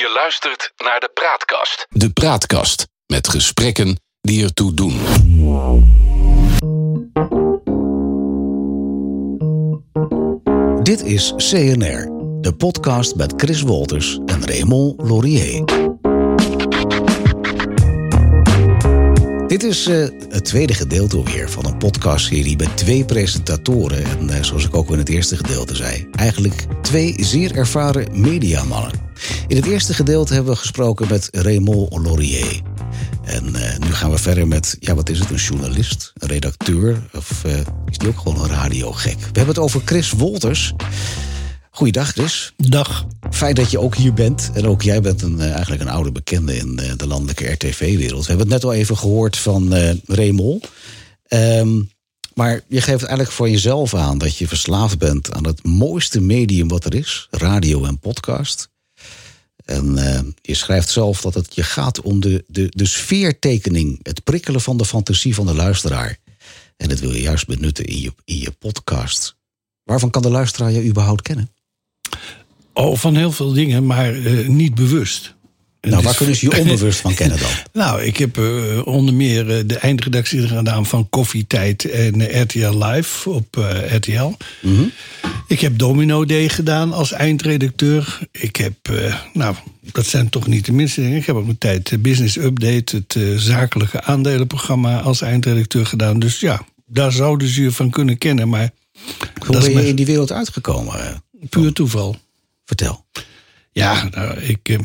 Je luistert naar de Praatkast. De Praatkast met gesprekken die ertoe doen. Dit is CNR, de podcast met Chris Wolters en Raymond Laurier. Dit is uh, het tweede gedeelte alweer van een podcastserie met twee presentatoren. En uh, zoals ik ook in het eerste gedeelte zei, eigenlijk twee zeer ervaren mediamannen. In het eerste gedeelte hebben we gesproken met Raymond Laurier. En uh, nu gaan we verder met, ja, wat is het, een journalist, een redacteur of is die ook gewoon een radiogek? We hebben het over Chris Wolters. Goeiedag, Chris. Dag. Fijn dat je ook hier bent. En ook jij bent een, eigenlijk een oude bekende in de, de landelijke RTV-wereld. We hebben het net al even gehoord van uh, Remol. Um, maar je geeft eigenlijk voor jezelf aan dat je verslaafd bent aan het mooiste medium wat er is: radio en podcast. En uh, je schrijft zelf dat het je gaat om de, de, de sfeertekening, het prikkelen van de fantasie van de luisteraar. En dat wil je juist benutten in je, in je podcast. Waarvan kan de luisteraar je überhaupt kennen? Oh, van heel veel dingen, maar uh, niet bewust. Nou, waar kunnen ze je onbewust van kennen dan? nou, ik heb uh, onder meer uh, de eindredactie gedaan van Koffietijd en RTL Live op RTL. Mm -hmm. Ik heb Domino Day gedaan als eindredacteur. Ik heb, nou, dat zijn toch niet de minste dingen. Ik heb ook een tijd Business Update, het zakelijke aandelenprogramma, als eindredacteur gedaan. Dus ja, daar zouden ze je van kunnen kennen. Maar hoe ben je in die wereld uitgekomen? Puur toeval. Vertel. Ja, nou, ik,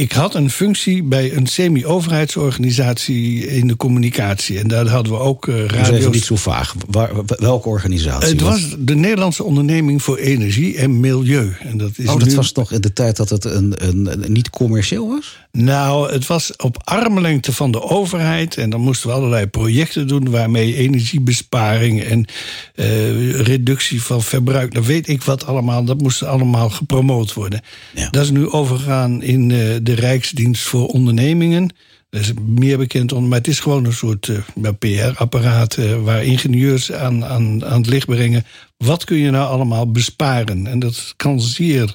ik had een functie bij een semi-overheidsorganisatie in de communicatie. En daar hadden we ook uh, radio's. even niet zo vaag. Waar, welke organisatie? Het was de Nederlandse Onderneming voor Energie en Milieu. En dat is oh, dat nu... was toch in de tijd dat het een, een, een, niet commercieel was? Nou, het was op armlengte van de overheid. En dan moesten we allerlei projecten doen... waarmee energiebesparing en uh, reductie van verbruik... dan weet ik wat allemaal, dat moest allemaal gepromoot worden. Ja. Dat is nu overgegaan in uh, de Rijksdienst voor Ondernemingen. Dat is meer bekend onder, maar het is gewoon een soort uh, PR-apparaat uh, waar ingenieurs aan, aan, aan het licht brengen. Wat kun je nou allemaal besparen? En dat kan zeer,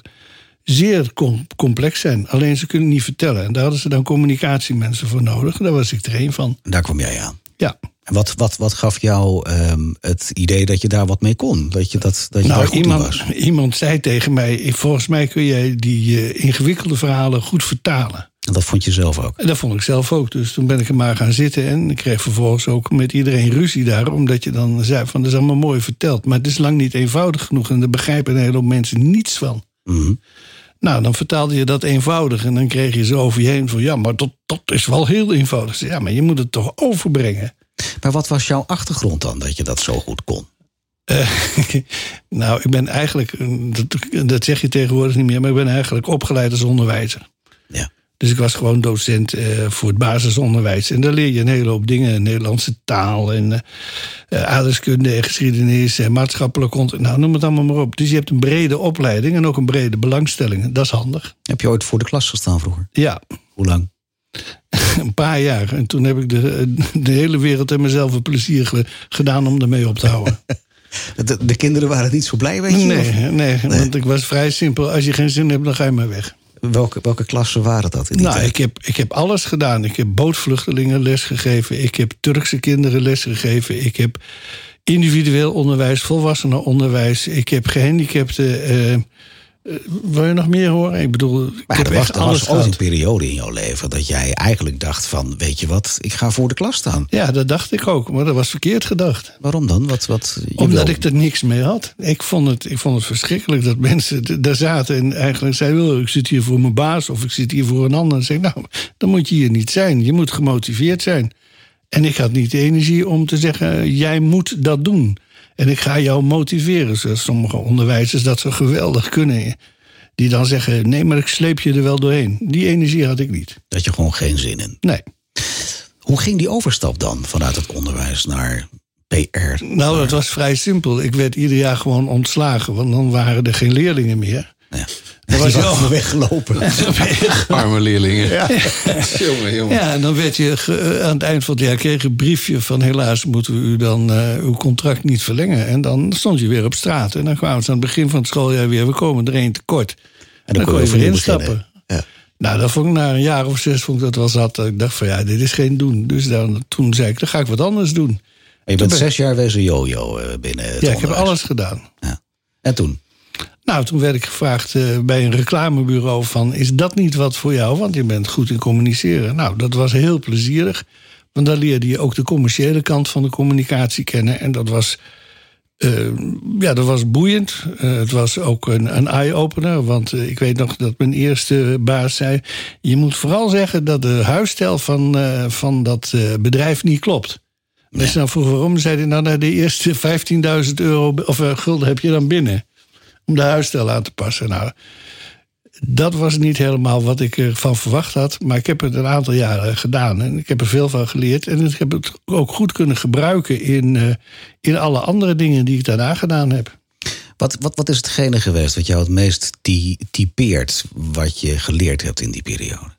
zeer com complex zijn. Alleen ze kunnen het niet vertellen. En daar hadden ze dan communicatiemensen voor nodig. Daar was ik er een van. Daar kwam jij aan. Ja. Wat, wat, wat gaf jou um, het idee dat je daar wat mee kon? Dat je, dat, dat je nou, daar goed iemand, was? Iemand zei tegen mij: Volgens mij kun jij die uh, ingewikkelde verhalen goed vertalen. En dat vond je zelf ook? En dat vond ik zelf ook. Dus toen ben ik er maar gaan zitten. En ik kreeg vervolgens ook met iedereen ruzie daar. Omdat je dan zei: van dat is allemaal mooi verteld. Maar het is lang niet eenvoudig genoeg. En daar begrijpen een hele hoop mensen niets van. Mm -hmm. Nou, dan vertaalde je dat eenvoudig. En dan kreeg je zo over je heen van: ja, maar dat, dat is wel heel eenvoudig. Ja, maar je moet het toch overbrengen. Maar wat was jouw achtergrond dan, dat je dat zo goed kon? Uh, nou, ik ben eigenlijk, dat, dat, zeg je tegenwoordig niet meer, maar ik ben eigenlijk opgeleid als onderwijzer. Ja. Dus ik was gewoon docent uh, voor het basisonderwijs. En daar leer je een hele hoop dingen: Nederlandse taal en uh, aardrijkskunde en geschiedenis en maatschappelijk contact. Nou, noem het allemaal maar op. Dus je hebt een brede opleiding en ook een brede belangstelling. Dat is handig. Heb je ooit voor de klas gestaan vroeger? Ja. Hoe lang? een paar jaar. En toen heb ik de, de hele wereld en mezelf een plezier ge, gedaan om ermee op te houden. De, de, kinderen waren niet zo blij, weet je? Nee, nee, nee, want ik was vrij simpel. Als je geen zin hebt, dan ga je maar weg. Welke, welke klassen waren dat? In die nou, tijd? ik heb, ik heb alles gedaan. Ik heb bootvluchtelingen lesgegeven. Ik heb Turkse kinderen lesgegeven. Ik heb individueel onderwijs, volwassenenonderwijs. Ik heb gehandicapten. Uh, Uh, wil je nog meer horen? Ik bedoel, ik maar er was, er een periode in jouw leven dat jij eigenlijk dacht van, weet je wat, ik ga voor de klas staan. Ja, dat dacht ik ook, maar dat was verkeerd gedacht. Waarom dan? Wat, wat, Omdat wil- ik er niks mee had. Ik vond het, ik vond het verschrikkelijk dat mensen daar zaten en eigenlijk zeiden: "Oh, ik zit hier voor mijn baas of ik zit hier voor een ander. En zeg ik, nou, dan moet je hier niet zijn. Je moet gemotiveerd zijn. En ik had niet de energie om te zeggen: jij moet dat doen. En ik ga jou motiveren. Zoals sommige onderwijzers dat zo geweldig kunnen. Die dan zeggen: nee, maar ik sleep je er wel doorheen. Die energie had ik niet. Dat je gewoon geen zin in. Nee. Hoe ging die overstap dan vanuit het onderwijs naar PR? Nou, dat was vrij simpel. Ik werd ieder jaar gewoon ontslagen, want dan waren er geen leerlingen meer. Ja. Dan was al weggelopen. Arme leerlingen. jongen, jongen. Ja, en dan werd je ge- aan het eind van het jaar kreeg je een briefje van helaas moeten we u dan eh, uw contract niet verlengen. En dan stond je weer op straat. En dan kwamen ze aan het begin van het schooljaar weer, we komen er één tekort. En dan, kon je weer instappen. Ja. Nou, dat vond ik na een jaar of zes vond ik dat wel zat. Ik dacht van ja, dit is geen doen. Dus dan, toen zei ik, dan ga ik wat anders doen. En je bent zes jaar wezen jojo eh, binnen het Ja, ik heb alles gedaan. Ja. En toen? Nou, toen werd ik gevraagd eh, bij een reclamebureau van... is dat niet wat voor jou? Want je bent goed in communiceren. Nou, dat was heel plezierig. Want dan leerde je ook de commerciële kant van de communicatie kennen. En dat was, eh, ja, dat was boeiend. Eh, het was ook een, een eye-opener. Want ik weet nog dat mijn eerste baas zei... je moet vooral zeggen dat de huisstijl van, van dat bedrijf niet klopt. Dus nou vroeg waarom, zei hij... nou, nou, de eerste 15.000 euro of gulden heb je dan binnen om de huisstijl aan te passen. Nou, dat was niet helemaal wat ik ervan verwacht had. Maar ik heb het een aantal jaren gedaan. En ik heb er veel van geleerd. En ik heb het ook goed kunnen gebruiken in, eh, in alle andere dingen die ik daarna gedaan heb. Wat, wat, wat is hetgene geweest wat jou het meest ty- typeert... wat je geleerd hebt in die periode?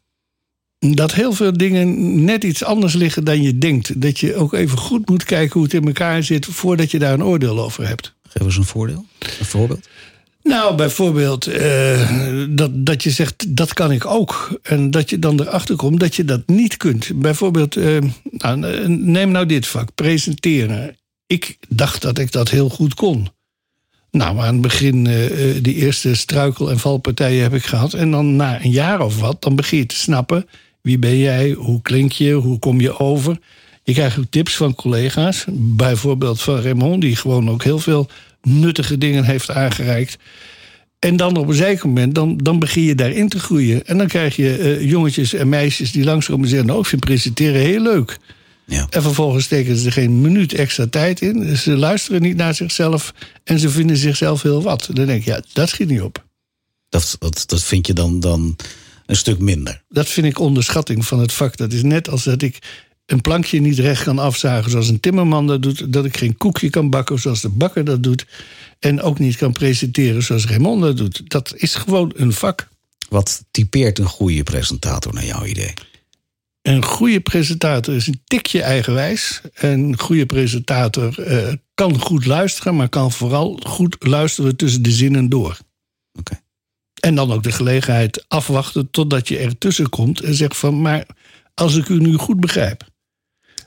Dat heel veel dingen net iets anders liggen dan je denkt. Dat je ook even goed moet kijken hoe het in elkaar zit... voordat je daar een oordeel over hebt. Geef eens een voordeel, een voorbeeld. Nou, bijvoorbeeld eh, dat, dat je zegt, dat kan ik ook. En dat je dan erachter komt dat je dat niet kunt. Bijvoorbeeld, eh, nou, neem nou dit vak, presenteren. Ik dacht dat ik dat heel goed kon. Nou, aan het begin, eh, de eerste struikel- en valpartijen heb ik gehad. En dan na een jaar of wat, dan begin je te snappen... wie ben jij, hoe klink je, hoe kom je over... Je krijgt ook tips van collega's. Bijvoorbeeld van Raymond, die gewoon ook heel veel nuttige dingen heeft aangereikt. En dan op een zeker moment, dan, dan begin je daarin te groeien. En dan krijg je eh, jongetjes en meisjes die langskomen en zeggen... nou, ik vind presenteren heel leuk. Ja. En vervolgens steken ze er geen minuut extra tijd in. Ze luisteren niet naar zichzelf en ze vinden zichzelf heel wat. Dan denk je, ja, dat schiet niet op. Dat, dat, dat vind je dan, dan een stuk minder. Dat vind ik onderschatting van het vak. Dat is net als dat ik een plankje niet recht kan afzagen zoals een timmerman dat doet. Dat ik geen koekje kan bakken zoals de bakker dat doet. En ook niet kan presenteren zoals Raymond dat doet. Dat is gewoon een vak. Wat typeert een goede presentator naar jouw idee? Een goede presentator is een tikje eigenwijs. Een goede presentator eh, kan goed luisteren, maar kan vooral goed luisteren tussen de zinnen door. Oké. En dan ook de gelegenheid afwachten totdat je ertussen komt en zegt van, maar als ik u nu goed begrijp.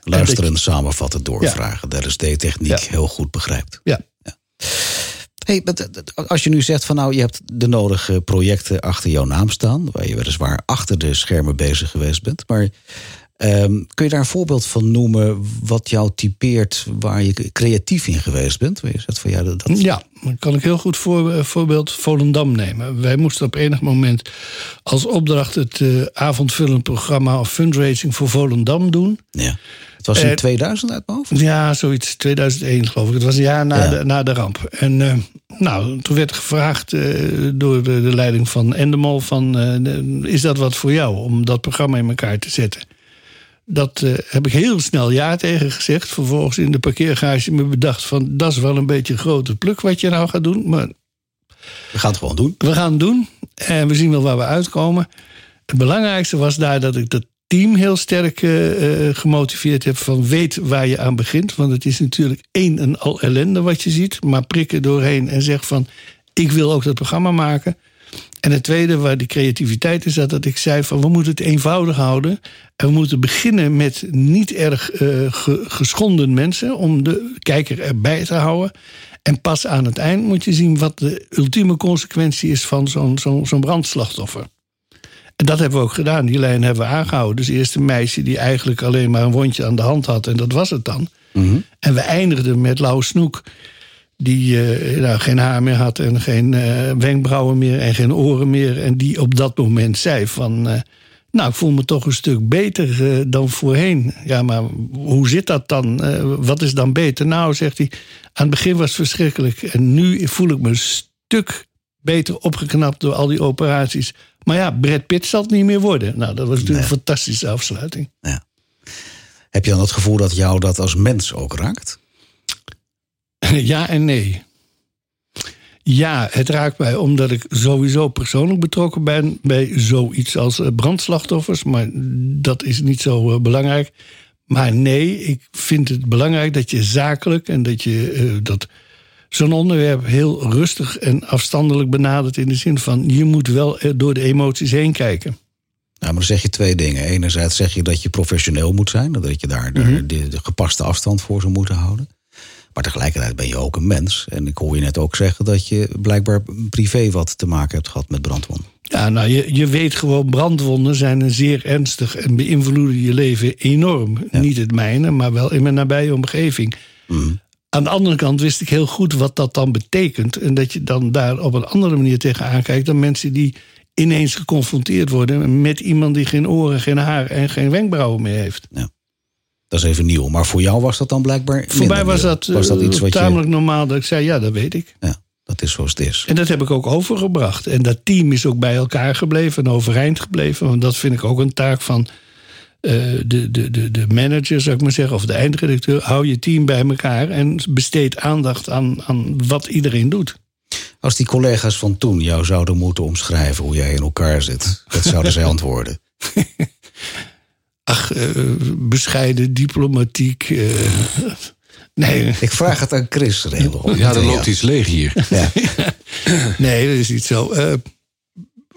Luisteren, samenvatten, doorvragen. Dat is de techniek heel goed begrijpt. Ja. Hey, als je nu zegt van nou, je hebt de nodige projecten achter jouw naam staan, waar je weliswaar achter de schermen bezig geweest bent, maar ehm, kun je daar een voorbeeld van noemen wat jou typeert, waar je creatief in geweest bent? Je zegt van ja, dat, dat- Ja, dan kan ik heel goed voor, eh, voorbeeld Volendam nemen. Wij moesten op enig moment als opdracht het eh, avondvullend programma of fundraising voor Volendam doen. ja. Het was in Eh, 2000 uit mijn hoofd. Ja, zoiets. 2001 geloof ik. Het was een jaar na, Ja. de, na de ramp. En eh, nou, toen werd gevraagd eh, door de, de leiding van Endemol... Van, eh, is dat wat voor jou om dat programma in elkaar te zetten? Dat eh, heb ik heel snel ja tegen gezegd. Vervolgens in de parkeergarage me bedacht van... dat is wel een beetje een grote pluk wat je nou gaat doen. Maar We gaan het gewoon doen. we gaan het doen en we zien wel waar we uitkomen. Het belangrijkste was daar dat ik dat team heel sterk eh, eh, gemotiveerd heb van weet waar je aan begint. Want het is natuurlijk één en al ellende wat je ziet. Maar prik er doorheen en zeg van ik wil ook dat programma maken. En het tweede, waar de creativiteit is, dat, dat ik zei van we moeten het eenvoudig houden. En we moeten beginnen met niet erg eh, ge- geschonden mensen om de kijker erbij te houden. En pas aan het eind moet je zien wat de ultieme consequentie is van zo'n zo'n zo'n brandslachtoffer. En dat hebben we ook gedaan. Die lijn hebben we aangehouden. Dus eerst een meisje die eigenlijk alleen maar een wondje aan de hand had. En dat was het dan. En we eindigden met Lau Snoek. Die eh, nou, geen haar meer had en geen eh, wenkbrauwen meer en geen oren meer. En die op dat moment zei van... eh, nou, ik voel me toch een stuk beter dan voorheen. Ja, maar hoe zit dat dan? Wat is dan beter? Nou, zegt hij, aan het begin was het verschrikkelijk. En nu voel ik me een stuk beter opgeknapt door al die operaties. Maar ja, Brad Pitt zal het niet meer worden. Nou, dat was natuurlijk een fantastische afsluiting. Ja. Heb je dan het gevoel dat jou dat als mens ook raakt? Ja en nee. Ja, het raakt mij omdat ik sowieso persoonlijk betrokken ben bij zoiets als eh, brandslachtoffers. Maar dat is niet zo eh, belangrijk. Maar nee, ik vind het belangrijk dat je zakelijk en dat je eh, dat zo'n onderwerp heel rustig en afstandelijk benadert. In de zin van je moet wel door de emoties heen kijken. Nou, maar dan zeg je twee dingen. Enerzijds zeg je dat je professioneel moet zijn. Dat je daar de, de, de gepaste afstand voor zou moeten houden. Maar tegelijkertijd ben je ook een mens. En ik hoor je net ook zeggen dat je blijkbaar privé wat te maken hebt gehad met brandwonden. Ja, nou, je, je weet gewoon, brandwonden zijn een zeer ernstig en beïnvloeden je leven enorm. Niet het mijne, maar wel in mijn nabije omgeving. Aan de andere kant wist ik heel goed wat dat dan betekent. En dat je dan daar op een andere manier tegenaan kijkt dan mensen die ineens geconfronteerd worden met iemand die geen oren, geen haar en geen wenkbrauwen meer heeft. Ja. Dat is even nieuw. Maar voor jou was dat dan blijkbaar. Voor mij was dat, was dat iets eh, wat tamelijk je. normaal dat ik zei, ja, dat weet ik. Ja, dat is zoals het is. En dat heb ik ook overgebracht. En dat team is ook bij elkaar gebleven en overeind gebleven. Want dat vind ik ook een taak van eh, de, de, de, de manager, zou ik maar zeggen, of de eindredacteur. Hou je team bij elkaar en besteed aandacht aan, aan wat iedereen doet. Als die collega's van toen jou zouden moeten omschrijven hoe jij in elkaar zit, wat zouden zij antwoorden? Ach, eh, bescheiden, diplomatiek. eh, nee, Ik vraag het aan Chris. Ja, er loopt iets leeg hier. Ja. nee, dat is niet zo. Eh,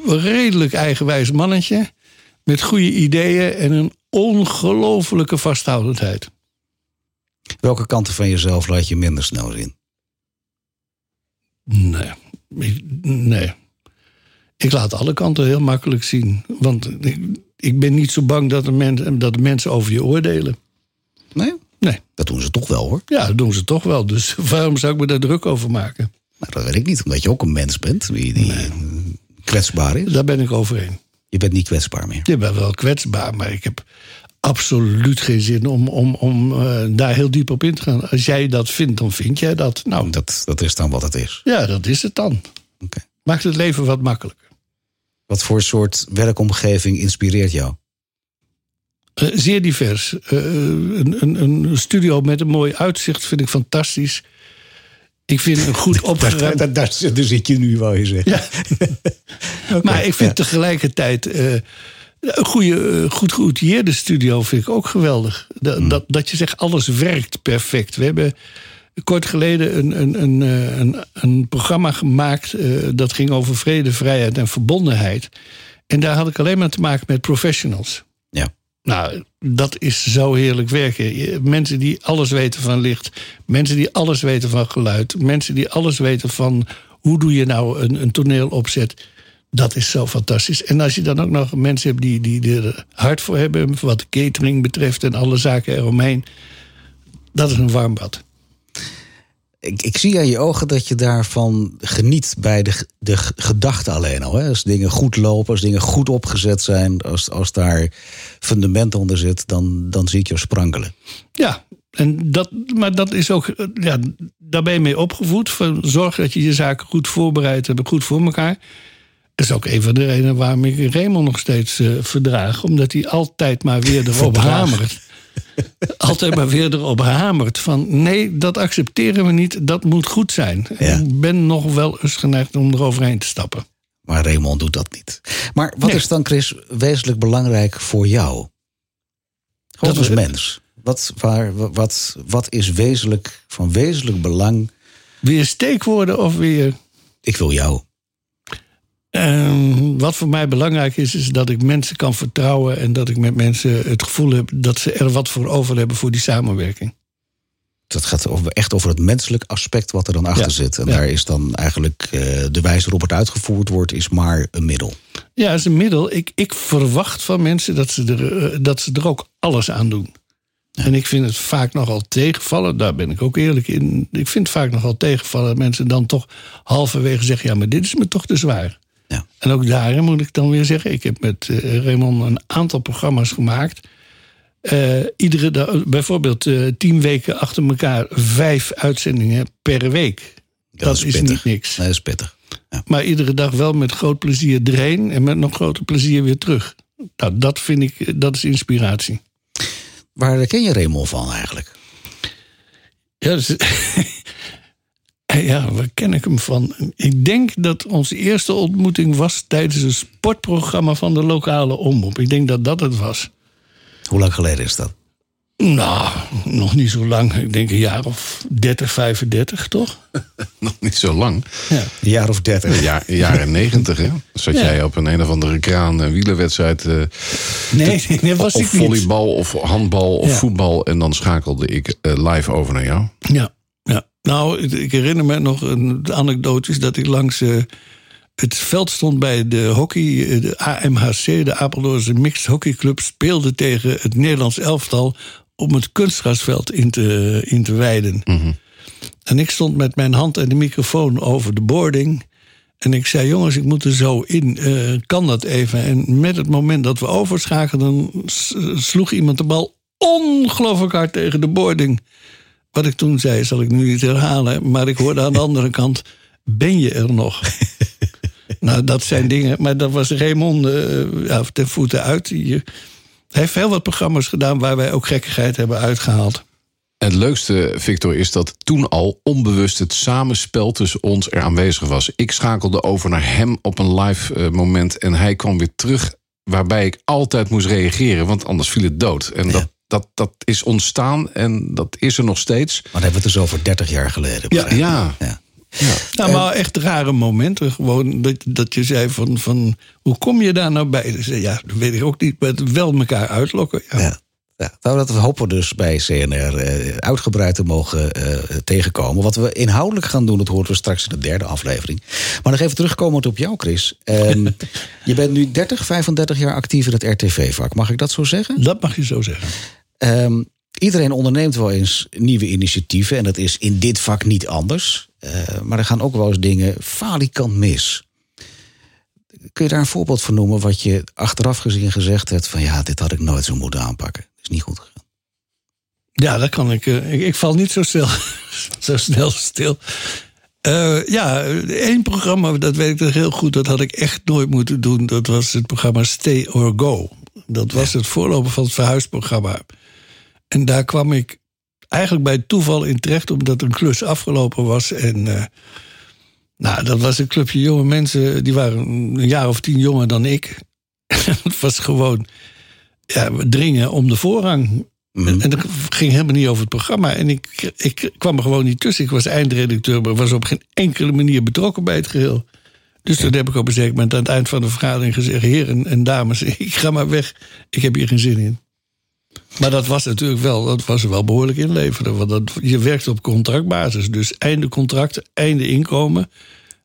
redelijk eigenwijs mannetje. Met goede ideeën en een ongelofelijke vasthoudendheid. Welke kanten van jezelf laat je minder snel zien? Nee. Ik, nee. Ik laat alle kanten heel makkelijk zien. Want ik, ik ben niet zo bang dat de, men, dat de mensen over je oordelen. Nee? Nee. Dat doen ze toch wel hoor. Ja, dat doen ze toch wel. Dus waarom zou ik me daar druk over maken? Maar dat weet ik niet, omdat je ook een mens bent die, die kwetsbaar is. Daar ben ik overheen. Je bent niet kwetsbaar meer. Je bent wel kwetsbaar, maar ik heb absoluut geen zin om, om, om eh, daar heel diep op in te gaan. Als jij dat vindt, dan vind jij dat. Nou, Dat, dat is dan wat het is. ja, dat is het dan. Oké. Maakt het leven wat makkelijker. Wat voor soort werkomgeving inspireert jou? Eh, zeer divers. Eh, een, een, een studio met een mooi uitzicht vind ik fantastisch. Ik vind een goed opgeruimd... Daar, daar, daar zit je nu, wou je zeggen. Ja. maar ik vind tegelijkertijd eh, een goede, goed geoutilleerde studio vind ik ook geweldig. Dat, dat, dat je zegt, alles werkt perfect. We hebben kort geleden een, een, een, eh, een, een programma gemaakt... eh, dat ging over vrede, vrijheid en verbondenheid. En daar had ik alleen maar te maken met professionals. Ja. Nou, dat is zo heerlijk werken. Mensen die alles weten van licht. Mensen die alles weten van geluid. Mensen die alles weten van hoe doe je nou een, een toneel opzet. Dat is zo fantastisch. En als je dan ook nog mensen hebt die, die er hard voor hebben... wat catering betreft en alle zaken eromheen... dat is een warm bad. Ik, ik zie aan je ogen dat je daarvan geniet bij de, de gedachte alleen al. Hè? Als dingen goed lopen, als dingen goed opgezet zijn, als, als daar fundament onder zit, dan, dan zie ik je sprankelen. Ja, en dat, maar dat is ook, eh, ja, daar ben je mee opgevoed. Van zorg dat je je zaken goed voorbereid hebt, goed voor elkaar. Dat is ook een van de redenen waarom ik Raymond nog steeds eh, verdraag. Omdat hij altijd maar weer erop hamert. altijd maar weer erop hamert. Van nee, dat accepteren we niet. Dat moet goed zijn. Ja. Ik ben nog wel eens geneigd om eroverheen te stappen. Maar Raymond doet dat niet. Maar wat Nee. is dan, Chris, wezenlijk belangrijk voor jou? Gewoon Dat als we- mens. Wat, waar, wat, wat is wezenlijk, van wezenlijk belang? Weer steekwoorden of weer... Ik wil jou. Ehm, wat voor mij belangrijk is, is dat ik mensen kan vertrouwen en dat ik met mensen het gevoel heb dat ze er wat voor over hebben voor die samenwerking. Dat gaat over, echt over het menselijk aspect wat er dan achter Ja. zit. En Ja. daar is dan eigenlijk eh, de wijze waarop het uitgevoerd wordt, is maar een middel. Ja, is een middel. Ik, ik verwacht van mensen dat ze, er, eh, dat ze er ook alles aan doen. En ik vind het vaak nogal tegenvallen, daar ben ik ook eerlijk in. Ik vind het vaak nogal tegenvallen dat mensen dan toch halverwege zeggen: ja, maar dit is me toch te zwaar. Ja. En ook daarin moet ik dan weer zeggen: ik heb met eh, Raymond een aantal programma's gemaakt. Eh, iedere dag, bijvoorbeeld eh, tien weken achter elkaar, vijf uitzendingen per week. Dat, is, pittig. niet niks. Nee, dat is pittig. Ja. Maar iedere dag wel met groot plezier erheen en met nog groter plezier weer terug. Nou, dat vind ik, dat is inspiratie. Waar ken je Raymond van eigenlijk? Ja, dus, ja, waar ken ik hem van? Ik denk dat onze eerste ontmoeting was tijdens een sportprogramma van de lokale omroep. Ik denk dat dat het was. Hoe lang geleden is dat? Nou, nog niet zo lang. Ik denk een jaar of 30, 35, toch? Nog niet zo lang. Ja. Een jaar of dertig. Ja, jaren negentig, hè? Zat Ja. jij op een een of andere kraan een wielerwedstrijd... eh, Nee, nee, was of ik niet. volleybal of handbal of Ja. voetbal. En dan schakelde ik eh, live over naar jou. Ja, ja. Nou, ik- herinner me nog een anekdote is dat ik langs eh, het veld stond bij de hockey, eh, de AMHC, de Apeldoornse Mixed Hockeyclub, speelde tegen het Nederlands elftal om het kunstgrasveld in te, in te wijden. En ik stond met mijn hand en de microfoon over de boarding. En ik zei, jongens, ik moet er zo in. eh, kan dat even? En met het moment dat we overschakelden, sloeg iemand de bal ongelooflijk hard tegen de boarding. Wat ik toen zei, zal ik nu niet herhalen. Maar ik hoorde aan de andere kant, ben je er nog? nou, dat zijn dingen. Maar dat was Raymond eh, ja, ten voeten uit. Hij heeft heel wat programma's gedaan waar wij ook gekkigheid hebben uitgehaald. Het leukste, Victor, is dat toen al onbewust het samenspel tussen ons er aanwezig was. Ik schakelde over naar hem op een live eh, moment en hij kwam weer terug. Waarbij ik altijd moest reageren, want anders viel het dood. En dat, dat, dat is ontstaan en dat is er nog steeds. Maar dan hebben we het dus over 30 jaar geleden. begrijp ik. Ja, Ja. Nou, maar echt rare momenten. Gewoon dat, dat je zei van, van, hoe kom je daar nou bij? Ja, dat weet ik ook niet, maar het wel elkaar uitlokken. Ja. Ja. Ja, nou, dat hopen we dus bij CNR eh, uitgebreid te mogen eh, tegenkomen. Wat we inhoudelijk gaan doen, dat horen we straks in de derde aflevering. Maar nog even terugkomend op jou, Chris. Ehm, je bent nu 30, 35 jaar actief in het RTV-vak. Mag ik dat zo zeggen? Dat mag je zo zeggen. Ehm, iedereen onderneemt wel eens nieuwe initiatieven. En dat is in dit vak niet anders. Eh, maar er gaan ook wel eens dingen falikant mis. Kun je daar een voorbeeld van noemen wat je achteraf gezien gezegd hebt van ja, dit had ik nooit zo moeten aanpakken. Dat is niet goed gegaan. Ja, dat kan ik. eh, Ik, ik val niet zo, stil, zo snel stil. Eh, ja, één programma, dat weet ik nog heel goed, dat had ik echt nooit moeten doen. Dat was het programma Stay or Go. Dat was het voorloper van het verhuisprogramma. En daar kwam ik eigenlijk bij toeval in terecht, omdat een klus afgelopen was. En eh, nou, dat was een clubje jonge mensen, die waren een jaar of tien jonger dan ik. het was gewoon ja, dringen om de voorrang. En, en dat ging helemaal niet over het programma. En ik, ik kwam er gewoon niet tussen. Ik was eindredacteur, maar was op geen enkele manier betrokken bij het geheel. Dus toen heb ik op een zeker moment aan het eind van de vergadering gezegd: Heren en dames, ik ga maar weg. Ik heb hier geen zin in. Maar dat was natuurlijk wel, dat was wel behoorlijk inleveren. Want dat, je werkt op contractbasis. Dus einde contract, einde inkomen.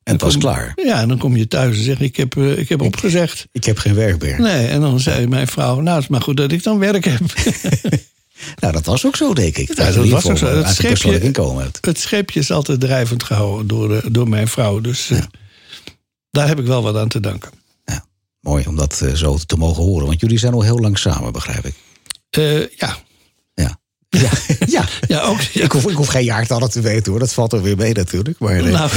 En het was kom- klaar. Ja, en dan kom je thuis en zeg ik heb, eh, ik heb opgezegd. Ik heb geen werk meer. Nee, en dan zei mijn vrouw, nou, het is maar goed dat ik dan werk heb. Nou, dat was ook zo, denk ik. Ja, dat was ook zo. Het scheepje- inkomen hebt. het scheepje is altijd drijvend gehouden door, door mijn vrouw. Dus eh, daar heb ik wel wat aan te danken. Ja, mooi om dat eh, zo te mogen horen. Want jullie zijn al heel lang samen, begrijp ik. Eh, ja. Ja. Ja, ja. ja, ook. Ja. Ik, hoef, ik hoef geen jaartallen te weten hoor. Dat valt er weer mee natuurlijk. Maar, eh, Nou,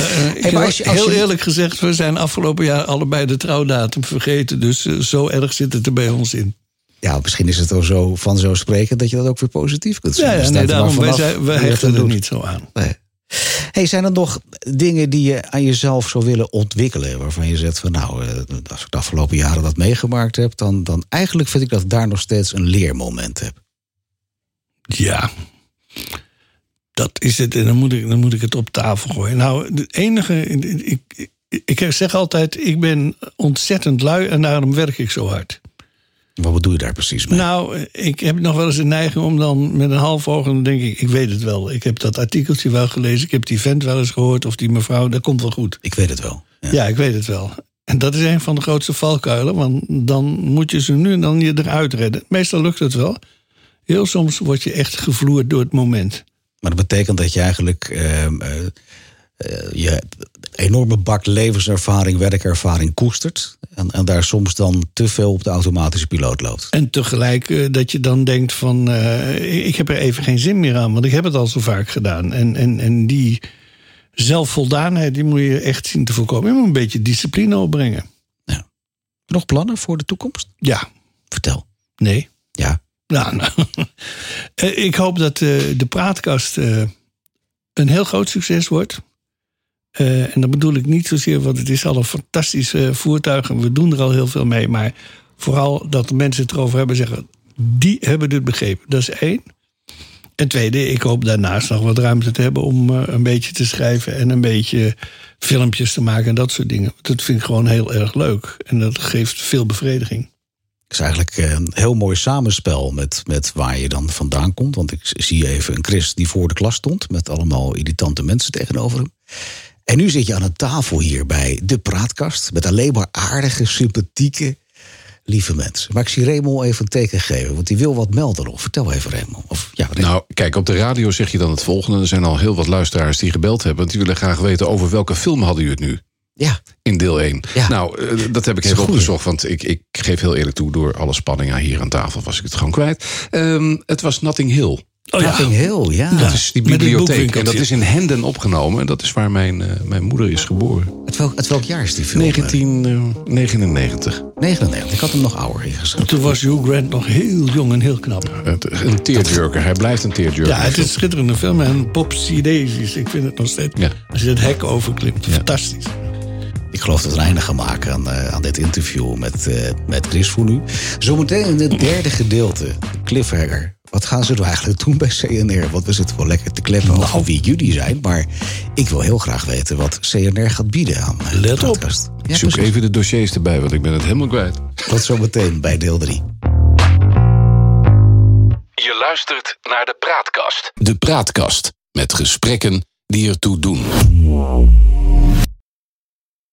eh, maar als je- als heel je- eerlijk gezegd, we zijn afgelopen jaar allebei de trouwdatum vergeten. Dus eh, zo erg zit het er bij ons in. ja, misschien is het er zo vanzelfsprekend dat je dat ook weer positief kunt zien. Ja, ja Dus nee, daarom, wij, zijn, wij hechten er niet zo aan. Nee. Hey, zijn er nog dingen die je aan jezelf zou willen ontwikkelen? Waarvan je zegt van nou, eh, als ik de afgelopen jaren dat meegemaakt heb, dan, dan eigenlijk vind ik dat ik daar nog steeds een leermoment heb. Ja, dat is het. En dan moet ik, dan moet ik het op tafel gooien. Nou, het enige. Ik, ik, ik zeg altijd: ik ben ontzettend lui en daarom werk ik zo hard. Wat bedoel je daar precies mee? Nou, ik heb nog wel eens een neiging om dan met een half oog... en dan denk ik, ik weet het wel. Ik heb dat artikeltje wel gelezen. Ik heb die vent wel eens gehoord of die mevrouw. Dat komt wel goed. Ik weet het wel. Ja. Ja, ik weet het wel. En dat is een van de grootste valkuilen. Want dan moet je ze nu en dan je eruit redden. Meestal lukt het wel. Heel soms word je echt gevloerd door het moment. Maar dat betekent dat je eigenlijk ehm, eh, eh, je enorme bak levenservaring, werkervaring koestert. En, en daar soms dan te veel op de automatische piloot loopt. En tegelijk eh, dat je dan denkt van... eh, ik heb er even geen zin meer aan, want ik heb het al zo vaak gedaan. En, en, en die zelfvoldaanheid, die moet je echt zien te voorkomen. Je moet een beetje discipline opbrengen. Nog plannen voor de toekomst? Ja, Vertel. nee. Ja. Nou, nou. Eh, ik hoop dat de praatkast een heel groot succes wordt. Eh, en dat bedoel ik niet zozeer, want het is al een fantastisch eh, voertuig en we doen er al heel veel mee. Maar vooral dat de mensen het erover hebben zeggen, die hebben dit begrepen. Dat is één. En tweede, ik hoop daarnaast nog wat ruimte te hebben om eh, een beetje te schrijven en een beetje filmpjes te maken en dat soort dingen. Dat vind ik gewoon heel erg leuk. En dat geeft veel bevrediging. Het is eigenlijk een heel mooi samenspel met, met waar je dan vandaan komt. Want ik zie even een Chris die voor de klas stond met allemaal irritante mensen tegenover hem. En nu zit je aan een tafel hier bij de praatkast met alleen maar aardige, sympathieke, lieve mensen. Maar ik zie Raymond even een teken geven, want die wil wat melden nog. Vertel even, Raymond. Of, ja, Raymond. Nou, kijk, op de radio zeg je dan het volgende. Er zijn al heel wat luisteraars die gebeld hebben. Want die willen graag weten over welke film hadden u het nu? ja, In deel 1. Ja. Nou, eh, dat heb ik even opgezocht. Want ik, ik geef heel eerlijk toe, door alle spanningen hier aan tafel was ik het gewoon kwijt. Ehm, het was Notting Hill. Oh Nothing Hill, ja. Dat is die met het bibliotheek. En dat is in Henden opgenomen. En dat is waar mijn, eh, mijn moeder is geboren. Uit, welk, uit welk jaar is die film? 1999. 99. Ik had hem nog ouder ingeschreven. Toen was Hugh Grant nog heel jong en heel knap. Het- Een tearjerker. Hij blijft een tearjerker. Ja, het is een schitterende film en Pop Daisies. Ik vind het nog steeds. Ja. Als je het hek overklimt, fantastisch. Ik geloof dat we een einde gaan maken aan, eh, aan dit interview met, eh, met Chris voor nu. Zometeen in het derde gedeelte, de cliffhanger. Wat gaan ze nou eigenlijk doen bij CNR? Want we zitten wel lekker te kleppen over wie jullie zijn. Maar ik wil heel graag weten wat CNR gaat bieden aan eh, de Let op. Ja, Zoek precies. even de dossiers erbij, want ik ben het helemaal kwijt. Tot zometeen bij deel 3. Je luistert naar de Praatkast. De Praatkast. Met gesprekken die ertoe doen.